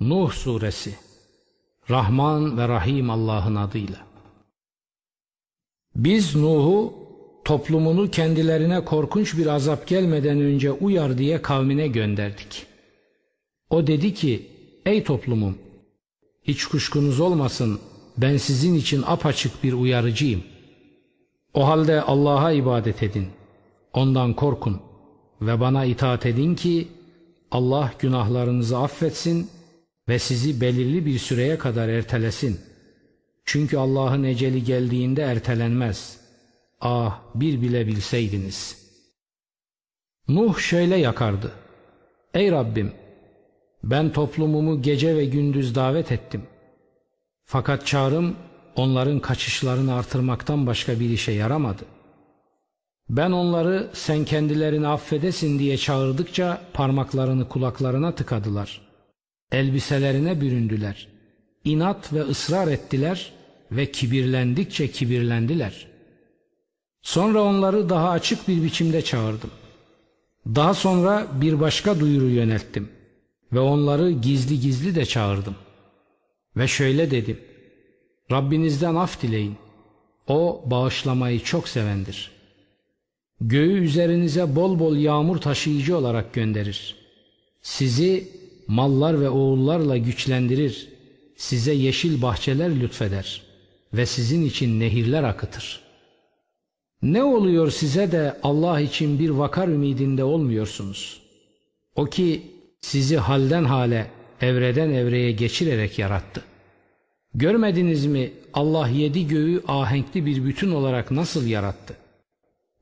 Nuh Suresi Rahman ve Rahim Allah'ın adıyla Biz Nuh'u toplumunu kendilerine korkunç bir azap gelmeden önce uyar diye kavmine gönderdik. O dedi ki, ey toplumum, hiç kuşkunuz olmasın, ben sizin için apaçık bir uyarıcıyım. O halde Allah'a ibadet edin, ondan korkun ve bana itaat edin ki, Allah günahlarınızı affetsin ve sizi belirli bir süreye kadar ertelesin. Çünkü Allah'ın eceli geldiğinde ertelenmez. Ah bir bile bilseydiniz. Nuh şöyle yakardı. Ey Rabbim! Ben toplumumu gece ve gündüz davet ettim. Fakat çağrım onların kaçışlarını artırmaktan başka bir işe yaramadı. Ben onları sen kendilerini affedesin diye çağırdıkça parmaklarını kulaklarına tıkadılar.'' Elbiselerine büründüler. İnat ve ısrar ettiler ve kibirlendikçe kibirlendiler. Sonra onları daha açık bir biçimde çağırdım. Daha sonra bir başka duyuru yönelttim ve onları gizli gizli de çağırdım. Ve şöyle dedim, Rabbinizden af dileyin, O bağışlamayı çok sevendir. Göğü üzerinize bol bol yağmur taşıyıcı olarak gönderir. Sizi mallar ve oğullarla güçlendirir, size yeşil bahçeler lütfeder ve sizin için nehirler akıtır. Ne oluyor size de Allah için bir vakar ümidinde olmuyorsunuz? O ki sizi halden hale, evreden evreye geçirerek yarattı. Görmediniz mi Allah yedi göğü ahenkli bir bütün olarak nasıl yarattı?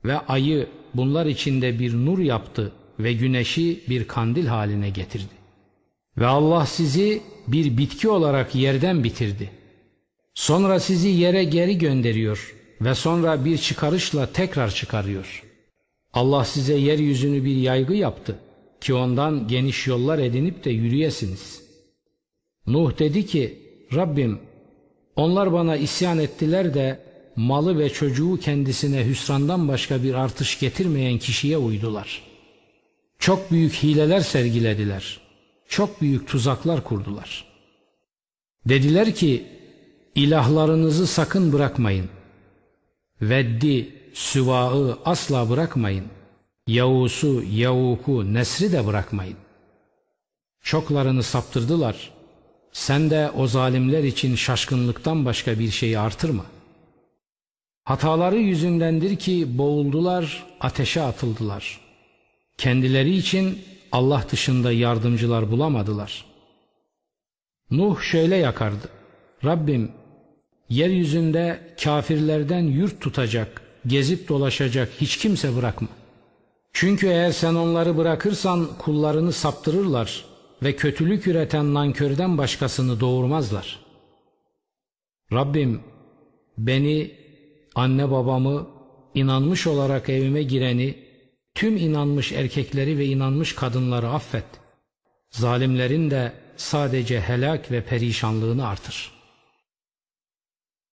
Ve ayı bunlar içinde bir nur yaptı ve güneşi bir kandil haline getirdi. Ve Allah sizi bir bitki olarak yerden bitirdi. Sonra sizi yere geri gönderiyor ve sonra bir çıkarışla tekrar çıkarıyor. Allah size yeryüzünü bir yaygı yaptı ki ondan geniş yollar edinip de yürüyesiniz. Nuh dedi ki, Rabbim onlar bana isyan ettiler de malı ve çocuğu kendisine hüsrandan başka bir artış getirmeyen kişiye uydular. Çok büyük hileler sergilediler.'' Çok büyük tuzaklar kurdular. Dediler ki ilahlarınızı sakın bırakmayın. Veddi, Süva'ı asla bırakmayın. Yavus'u, Yavuk'u, Nesri de bırakmayın. Çoklarını saptırdılar. Sen de o zalimler için şaşkınlıktan başka bir şeyi artırma. Hataları yüzündendir ki boğuldular, ateşe atıldılar. Kendileri için Allah dışında yardımcılar bulamadılar. Nuh şöyle yakardı. Rabbim yeryüzünde kafirlerden yurt tutacak, gezip dolaşacak hiç kimse bırakma. Çünkü eğer sen onları bırakırsan kullarını saptırırlar ve kötülük üreten nankörden başkasını doğurmazlar. Rabbim beni, anne babamı, inanmış olarak evime gireni Tüm inanmış erkekleri ve inanmış kadınları affet. Zalimlerin de sadece helak ve perişanlığını artır.''